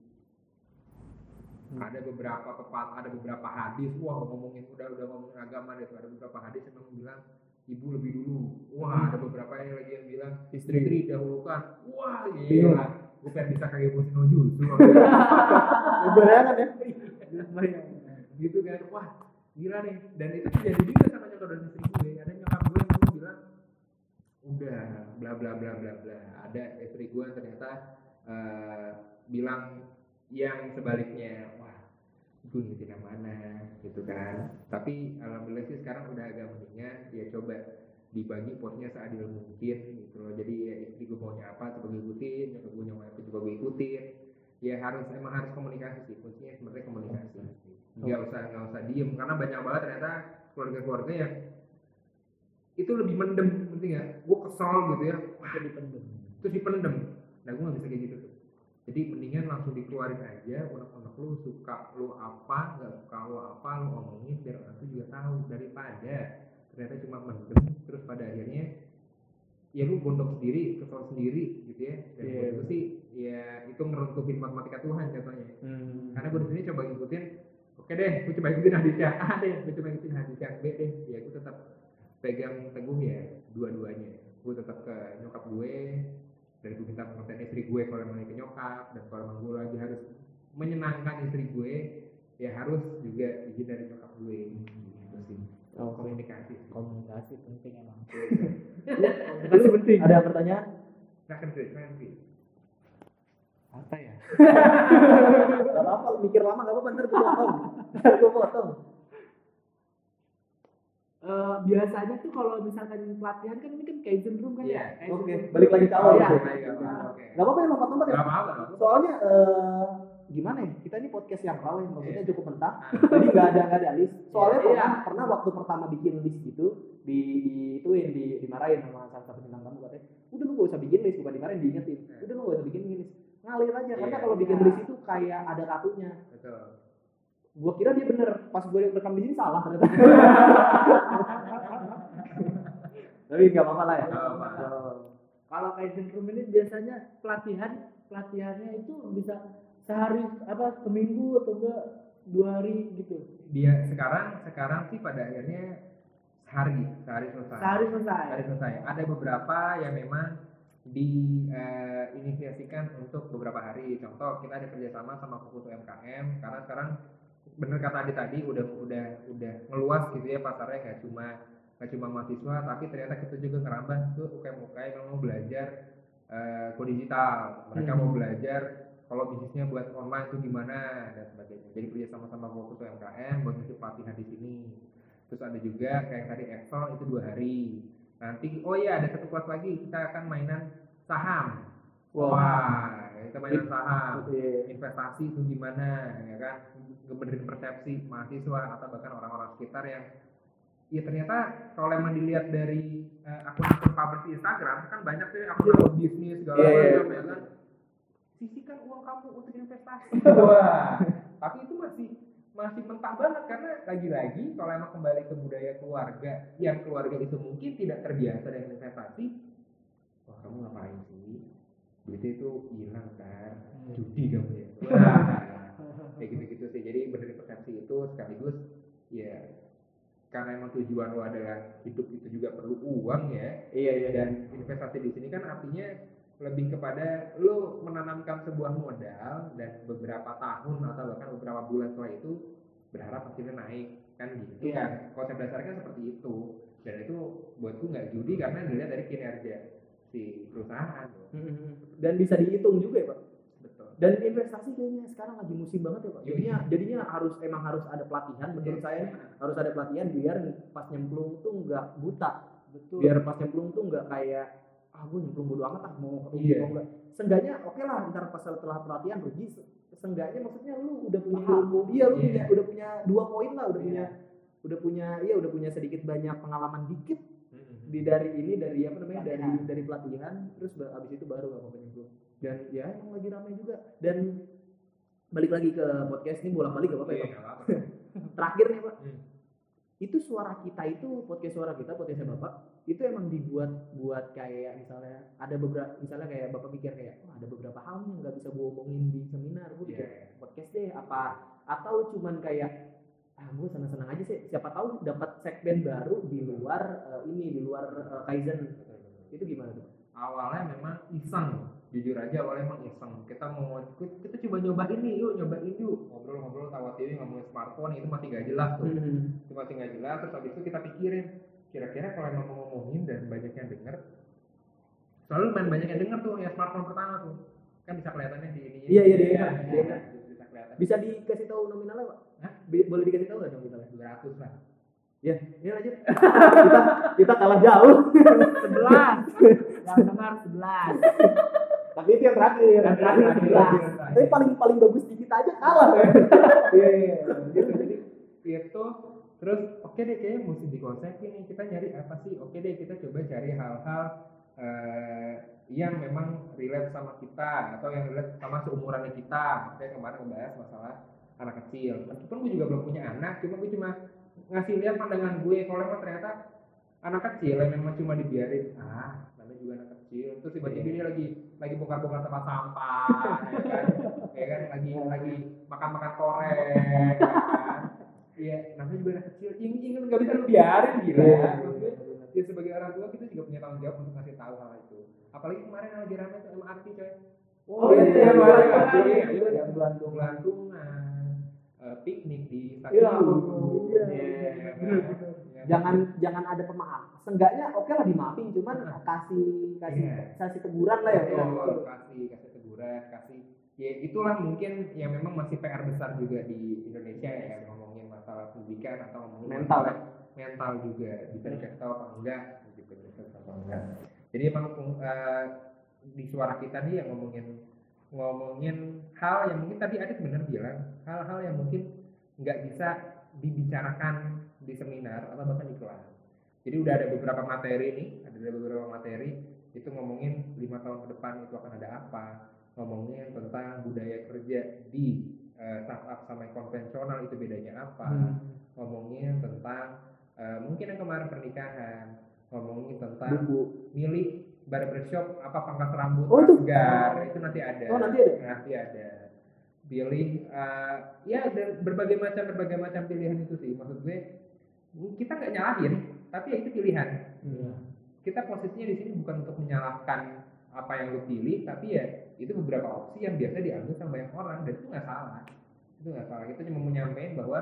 Ada beberapa pepat ada beberapa hadis. Wah ngomongin udah udah ngomongin agama deh ada beberapa hadis yang bilang ibu lebih dulu. Wah ada beberapa yang lagi yang bilang Istri. istri dahulukan. Wah Iya. gila. Gue pengen bisa kayak Bosino justru bayangan ya? Gitu kan. Wah gila nih. Dan itu terjadi juga sama nyokap dan istri gue udah bla bla bla bla bla. Ada istri gue ternyata eh, bilang yang sebaliknya wah gue ngikutin yang mana gitu kan. Tapi alhamdulillah sih sekarang udah agak mendingan ya coba dibagi porsinya seadil mungkin gitu loh. Jadi ya istri gue maunya apa coba gue ikutin nyokap gue apa coba gue ikutin. Ya harus emang harus komunikasi sih kuncinya sebenarnya komunikasi. Nggak usah nggak usah diem karena banyak banget ternyata keluarga-keluarga yang itu lebih mendem ngerti nggak? Gue kesel gitu ya. Wah terus dipendem. Nah gue nggak bisa kayak gitu tuh. Jadi mendingan langsung dikeluarin aja unek-unek lu suka lu apa nggak suka lu apa lu omongin biar orang tuh juga tahu daripada ternyata cuma mendem terus pada akhirnya ya lu gondok sendiri kesel sendiri gitu ya. Dan Iya. buat gue sih ya itu ngeruntuhin matematika Tuhan jatuhnya Hmm. karena gue di sini coba ngikutin oke deh gue coba ikutin hadis yang A deh gue coba ikutin hadis yang B deh. Ya gue tetap pegang teguh ya dua-duanya gue tetap ke nyokap gue dan gue minta pengertian istri gue kalau emang ke nyokap dan kalau emang gue lagi harus menyenangkan istri gue ya harus juga izin dari nyokap gue gitu sih Oh, komunikasi sih. komunikasi penting emang Komunikasi penting. Ada pertanyaan? Chris, kan Chris. apa ya Gak apa-apa, mikir lama gak apa-apa, ntar gue potong. Ntar gue potong. Eh, biasanya tuh kalau misalkan pelatihan kan ini kan kaizen room kan Iya, ya Kaizen Oke, room. balik lagi ke awal. Iya. Oke. Baik, apa, oke. Gak apa-apa ya lompat-lompat ya. Gak apa-apa dong. Soalnya eh, gimana ya? Kita ini podcast yang raw ya, maksudnya Iya. cukup mentah. Ah, Jadi nggak ada nggak ada list. Soalnya Iya. pernah pernah waktu pertama bikin list gitu di, di ituin di dimarahin sama salah satu bintang tamu katanya. Udah lu gak usah bikin list, bukan dimarahin diingetin. Udah lu gak usah bikin list. Ngalir aja karena Iya, kalau bikin iya. list itu kayak ada kartunya. Betul. Gua kira dia bener, pas gue rekam di sini salah ternyata. Tapi nggak apa-apa lah ya. Oh. kalau kaizen room ini biasanya pelatihan pelatihannya itu bisa sehari apa seminggu atau enggak dua hari gitu Dia sekarang sekarang sih pada akhirnya sehari, sehari selesai. sehari selesai Sehari selesai. Ada beberapa yang memang diinisiasikan untuk beberapa hari. Contoh kita ada kerjasama sama Fokus UMKM karena sekarang bener kata Adi tadi udah udah udah ngeluas gitu ya pasarnya nggak cuma nggak cuma mahasiswa tapi ternyata kita juga ngerambah ke UKM UKM yang mau belajar eh, kode digital. Mereka mau Hmm. belajar kalau bisnisnya buat online itu gimana dan sebagainya. Jadi kerja sama-sama Fokus UMKM buat ngisi pelatihan di sini. Terus ada juga kayak tadi Excel itu dua hari. Nanti oh iya ada satu kelas lagi kita akan mainan saham. Wah. Wah, kita mainan saham. Iya. Investasi itu gimana, ya kan? Ngebenerin persepsi mahasiswa atau bahkan orang-orang sekitar yang ya ternyata kalau emang dilihat dari eh, akun-akun publish di Instagram kan banyak tuh akun-akun bisnis segala Iya, iya. macam ya kan? Sisihkan uang kamu untuk investasi. Wah. Tapi itu masih masih mentah banget karena lagi-lagi kalau emang kembali ke budaya keluarga yang keluarga itu mungkin tidak terbiasa dengan investasi wah kamu ngapain sih? Duitnya itu hilang kan judi kamu ya. Wah. Kayak sih jadi benerin persepsi itu sekaligus ya karena emang tujuan lo adalah hidup itu juga perlu uang ya Iya iya. dan investasi di sini kan artinya lebih kepada lo menanamkan sebuah modal dan beberapa tahun atau bahkan beberapa bulan setelah itu berharap hasilnya naik kan gitu Iya. kan konsep dasarnya kan seperti itu dan itu buatku nggak judi karena dilihat dari kinerja si perusahaan. Mm-mm. Dan bisa dihitung juga ya pak. Dan investasi kayaknya sekarang lagi musim banget ya pak. Iya. Jadinya jadinya harus emang harus ada pelatihan menurut saya nih, harus ada pelatihan biar pas nyemplung tuh nggak buta. betul Biar pas nyemplung tuh nggak kayak ah gue nyemplung bodo amat ah mau rugi Iya. mau enggak. Seenggaknya oke lah ntar pas setelah pelatihan rugi se- seenggaknya maksudnya lu udah punya ilmu iya lu Iya. punya udah punya dua poin lah udah Iya. punya udah punya iya udah punya sedikit banyak pengalaman dikit Mm-mm. di dari ini dari apa namanya dari Pelatihan. dari pelatihan terus abis itu baru apa nyemplung dan ya emang lagi ramai juga. Dan balik lagi ke podcast ini bolak balik gak apa-apa ya Iya, Pak? apa-apa. terakhir nih pak. Hmm. itu suara kita itu podcast suara kita podcastnya bapak itu emang dibuat buat kayak misalnya ada beberapa misalnya kayak bapak mikir kayak "Wah, ada beberapa hal yang nggak bisa gue omongin di seminar. Gue bikin Iya. podcast deh apa? Atau cuman kayak ah gue seneng seneng aja sih. Siapa tahu dapat segmen baru di luar eh, ini di luar eh, kaizen. Itu gimana tuh awalnya memang iseng jujur aja awalnya emang iseng. Kita mau kita, kita coba nyoba ini yuk nyobain yuk. Ngobrol-ngobrol tawa TV ngomongin smartphone itu masih gak jelas tuh. Hmm. itu masih gak jelas terus habis itu kita pikirin. Kira-kira kalau emang mau ngomongin dan banyak yang denger selalu main banyak yang denger tuh ya smartphone pertama tuh. Kan bisa kelihatannya di ini. Iya, iya, iya, di iya, bisa kelihatan. Bisa dikasih tahu nominalnya pak? Hah? Boleh dikasih tahu nggak nominalnya? 200 lah. Ya ini lanjut. Kita kita kalah jauh. Sebelas. Yang dengar sebelas tapi itu yang terakhir. Yang terakhir Terakhir, sebelas. terakhir, terakhir. tapi paling paling bagus di kita aja kalah. Ya iya iya. Gitu jadi itu terus oke deh kayaknya mesti dikonsepin nih. Kita nyari apa sih? Oke deh kita coba cari hal-hal eh, yang memang relate sama kita atau yang relate sama seumurannya kita. Kayak kemarin ngebahas masalah anak kecil. Meskipun gue juga belum punya anak cuma gue cuma ngasih lihat pandangan gue. Kalau emang ternyata anak kecil yang memang cuma dibiarin ah namanya juga anak kecil. Terus tiba-tiba dia lagi lagi bongkar-bongkar tempat sampah ya kan? Ya kan lagi lagi makan-makan korek ya kan? Iya namanya juga anak kecil. Ingin ingin nggak bisa lu biarin gila. Maksudnya ya sebagai orang tua kita juga punya tanggung jawab untuk ngasih tahu hal itu. Apalagi kemarin lagi ramai tuh MRT coy. Oh, iya, iya, yang iya, iya, iya, iya, iya, eh, piknik di stasiun. Iya. Iya, kan? Ya, jangan jangan ada pemaaf. Seenggaknya oke lah dimaafin, cuman kasih kasih Iya. kasih teguran lah ya. Betul, kasih kasih teguran, kasih ya itulah mungkin yang memang masih PR besar juga di Indonesia ya ngomongin masalah pendidikan atau ngomongin Mental, masalah mental juga bisa dikasih tahu apa enggak gitu dikasih tahu apa enggak. Jadi emang eh, di suara kita nih yang ngomongin ngomongin hal yang mungkin tadi Adit benar bilang hal-hal yang mungkin nggak bisa dibicarakan di seminar atau bahkan di kelas jadi udah ada beberapa materi nih ada beberapa materi itu ngomongin lima tahun ke depan itu akan ada apa ngomongin tentang budaya kerja di eh, startup sama yang konvensional itu bedanya apa Hmm. ngomongin tentang eh, mungkin yang kemarin pernikahan ngomongin tentang Bumbu. milih barbershop apa pangkas rambut Oh, itu? Asgar itu nanti ada Oh, nanti ada? nanti ada pilih eh, ya berbagai macam berbagai macam pilihan itu sih maksud gue kita nggak nyalahin tapi ya itu pilihan. Kita posisinya di sini bukan untuk menyalahkan apa yang lo pilih tapi ya itu beberapa opsi yang biasa diambil sama banyak orang dan itu nggak salah. Itu nggak salah. Kita cuma menyampaikan bahwa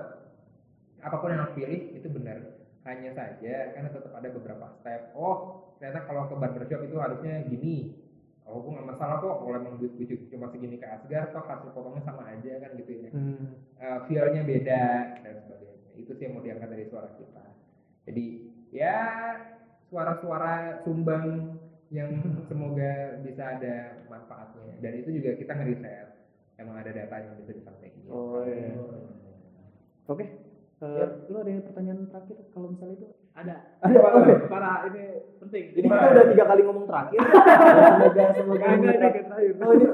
apa pun yang lo pilih itu benar. Hanya saja karena tetap ada beberapa step. Oh ternyata kalau ke barbershop itu harusnya gini. Oh gue nggak masalah kok. Kalau emang duit gue cuma segini ke Asgar toh hasil potongnya sama aja kan gitu ya. Hmm. uh, feel-nya beda dan sebagainya. Itu sih yang mau diangkat dari suara kita. Jadi ya suara-suara sumbang yang semoga bisa ada manfaatnya. Dan itu juga kita ngeriset. Emang ada datanya yang bisa disampaikan. Oh, iya. Oke. Eh, lu ada pertanyaan terakhir kalau misalnya itu? Ada. Ada, oke. Parah ini penting. Jadi kita udah tiga kali ngomong terakhir. semoga semoga enggak, terakhir. Oh, ini.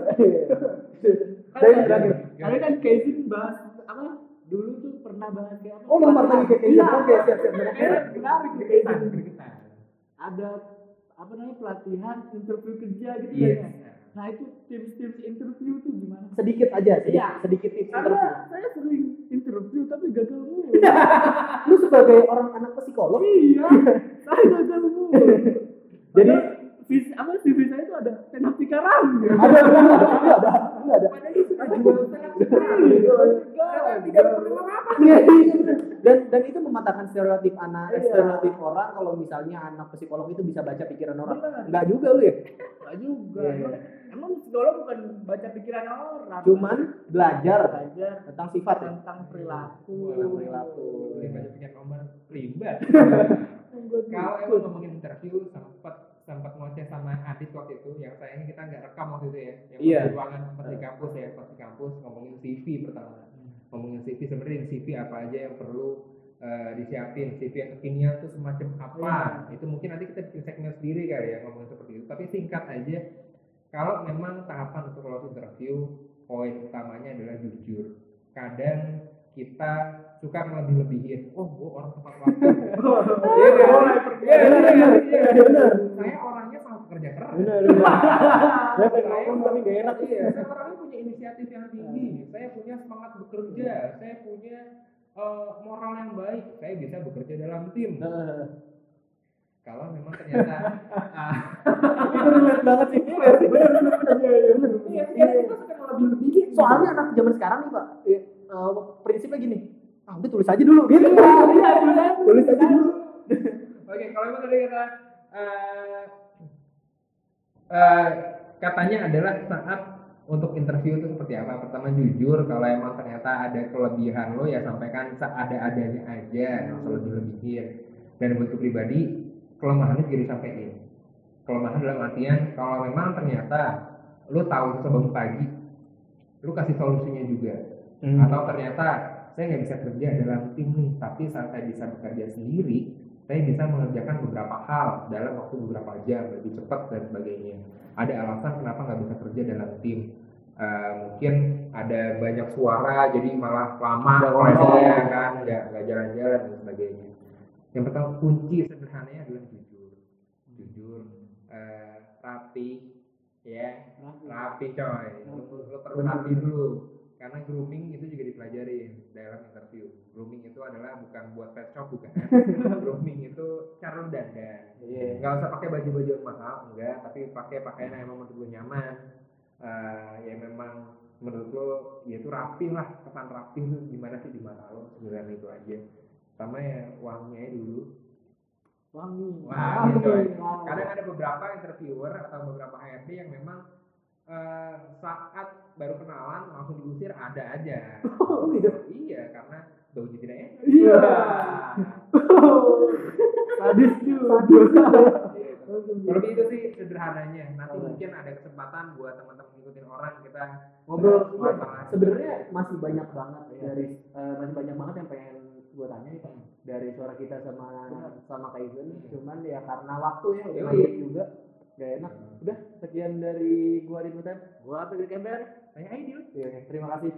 Kan yang terakhir. Kalian kan Kaisin bahas apa? Dulu tuh pernah bahas kayak apa? Oh, lompat lagi ke Kaizen. Iya. Oke, siap, siap. Menarik, Kaizen. gregetan. Ada apa namanya pelatihan interview kerja gitu Yes. ya. Nah itu tips-tips interview tuh gimana? Sedikit aja, sedikit, Iya. sedikit tips Karena interview. saya sering interview tapi gagal mulu. Lu sebagai orang anak psikolog, iya, saya gagal mulu. Jadi- vis apa CV saya itu ada senap cikarang. ada ada ada ada ada. Apa-apa. Iya, iya, bener. dan dan itu mematahkan stereotip anak Iya. stereotip orang kalau misalnya anak psikolog itu bisa baca pikiran orang enggak juga lu ya Enggak juga. Iya, Emang, iya. psikolog bukan baca pikiran orang. cuman belajar belajar tentang sifat ya tentang perilaku. Tentang perilaku. Punya nomor ribet. Enggak Kalau emang ngomongin interview sempat sempat ngoceh sama Adit waktu itu yang sayangnya kita nggak rekam waktu itu ya yang pas di ruangan pas di kampus ya pas di kampus ngomongin CV pertama. Ngomongin CV sebenarnya CV apa aja yang perlu eh, disiapin CV yang kekinian tuh semacam apa? Itu mungkin nanti kita bikin segmen sendiri kali ya ngomongin seperti itu. Tapi singkat aja kalau memang tahapan untuk lolos interview poin utamanya adalah jujur. Kadang kita suka melebih-lebihin oh gue orang tepat waktu. Iya, benar, iya, benar. iya, Iya, benar. saya pekerja keras benar benar saya pengen ngomong tapi gak enak iya, saya orangnya punya inisiatif yang tinggi. Saya punya semangat bekerja. Saya punya eh, moral yang baik. Saya bisa bekerja dalam tim. Kalau memang ternyata ah, itu relate banget sih. Benar benar benar iya iya benar iya iya, suka melebih-lebihin soalnya anak zaman sekarang nih pak eh, prinsipnya gini. Ah udah tulis aja dulu gitu. Iya, tulis aja. tulis aja dulu. Oke, kalau memang tadi kata eh, eh, katanya adalah saat untuk interview itu seperti apa? Pertama jujur, kalau emang ternyata ada kelebihan lo ya sampaikan seada-adanya aja, nggak usah lebih-lebihin. Dan buat pribadi, kelemahan itu jadi sampaikan. Kelemahan dalam artian kalau memang ternyata lo tahu bangun pagi, lo kasih solusinya juga. Atau ternyata saya nggak bisa kerja dalam tim nih, tapi saat saya bisa bekerja sendiri, saya bisa mengerjakan beberapa hal dalam waktu beberapa jam lebih cepat dan sebagainya. Ada alasan kenapa nggak bisa kerja dalam tim. Eh, mungkin ada banyak suara jadi malah lama prosesnya kan, nggak nggak jalan-jalan dan sebagainya. Yang pertama kunci sederhananya adalah jujur, jujur. eh, rapi ya Rapi. coy lu, lu perlu rapi dulu karena grooming itu juga dipelajari dalam interview. Grooming itu adalah bukan buat pet shop bukan. Grooming itu cara lu dandan. Iya. nggak usah pakai baju-baju yang mahal enggak. Tapi pakai pakaian yang emang menurut lu nyaman. Eh, ya memang menurut lo ya itu rapi lah. Kesan rapi itu gimana sih? Di mata lo sebenarnya itu aja. Sama ya uangnya aja dulu. Wangi. Wangi, coy. Kadang ada beberapa interviewer atau beberapa HRD yang memang eh, saat baru kenalan langsung diusir ada aja Oh, gitu. iya karena baunya tidak enak Iya. Sadis juga. Kalau itu sih sederhananya. Nanti mungkin ada kesempatan buat teman-teman ngikutin orang kita ngobrol iya, sebenarnya masih banyak banget Iya. dari eh, masih banyak banget yang pengen gue tanya nih, dari suara kita sama sama Hmm. cuman ya karena waktu ya maghrib juga gak enak. Udah sekian dari gua di Butet Gua Pedri Kemper. Saya. Iya, terima kasih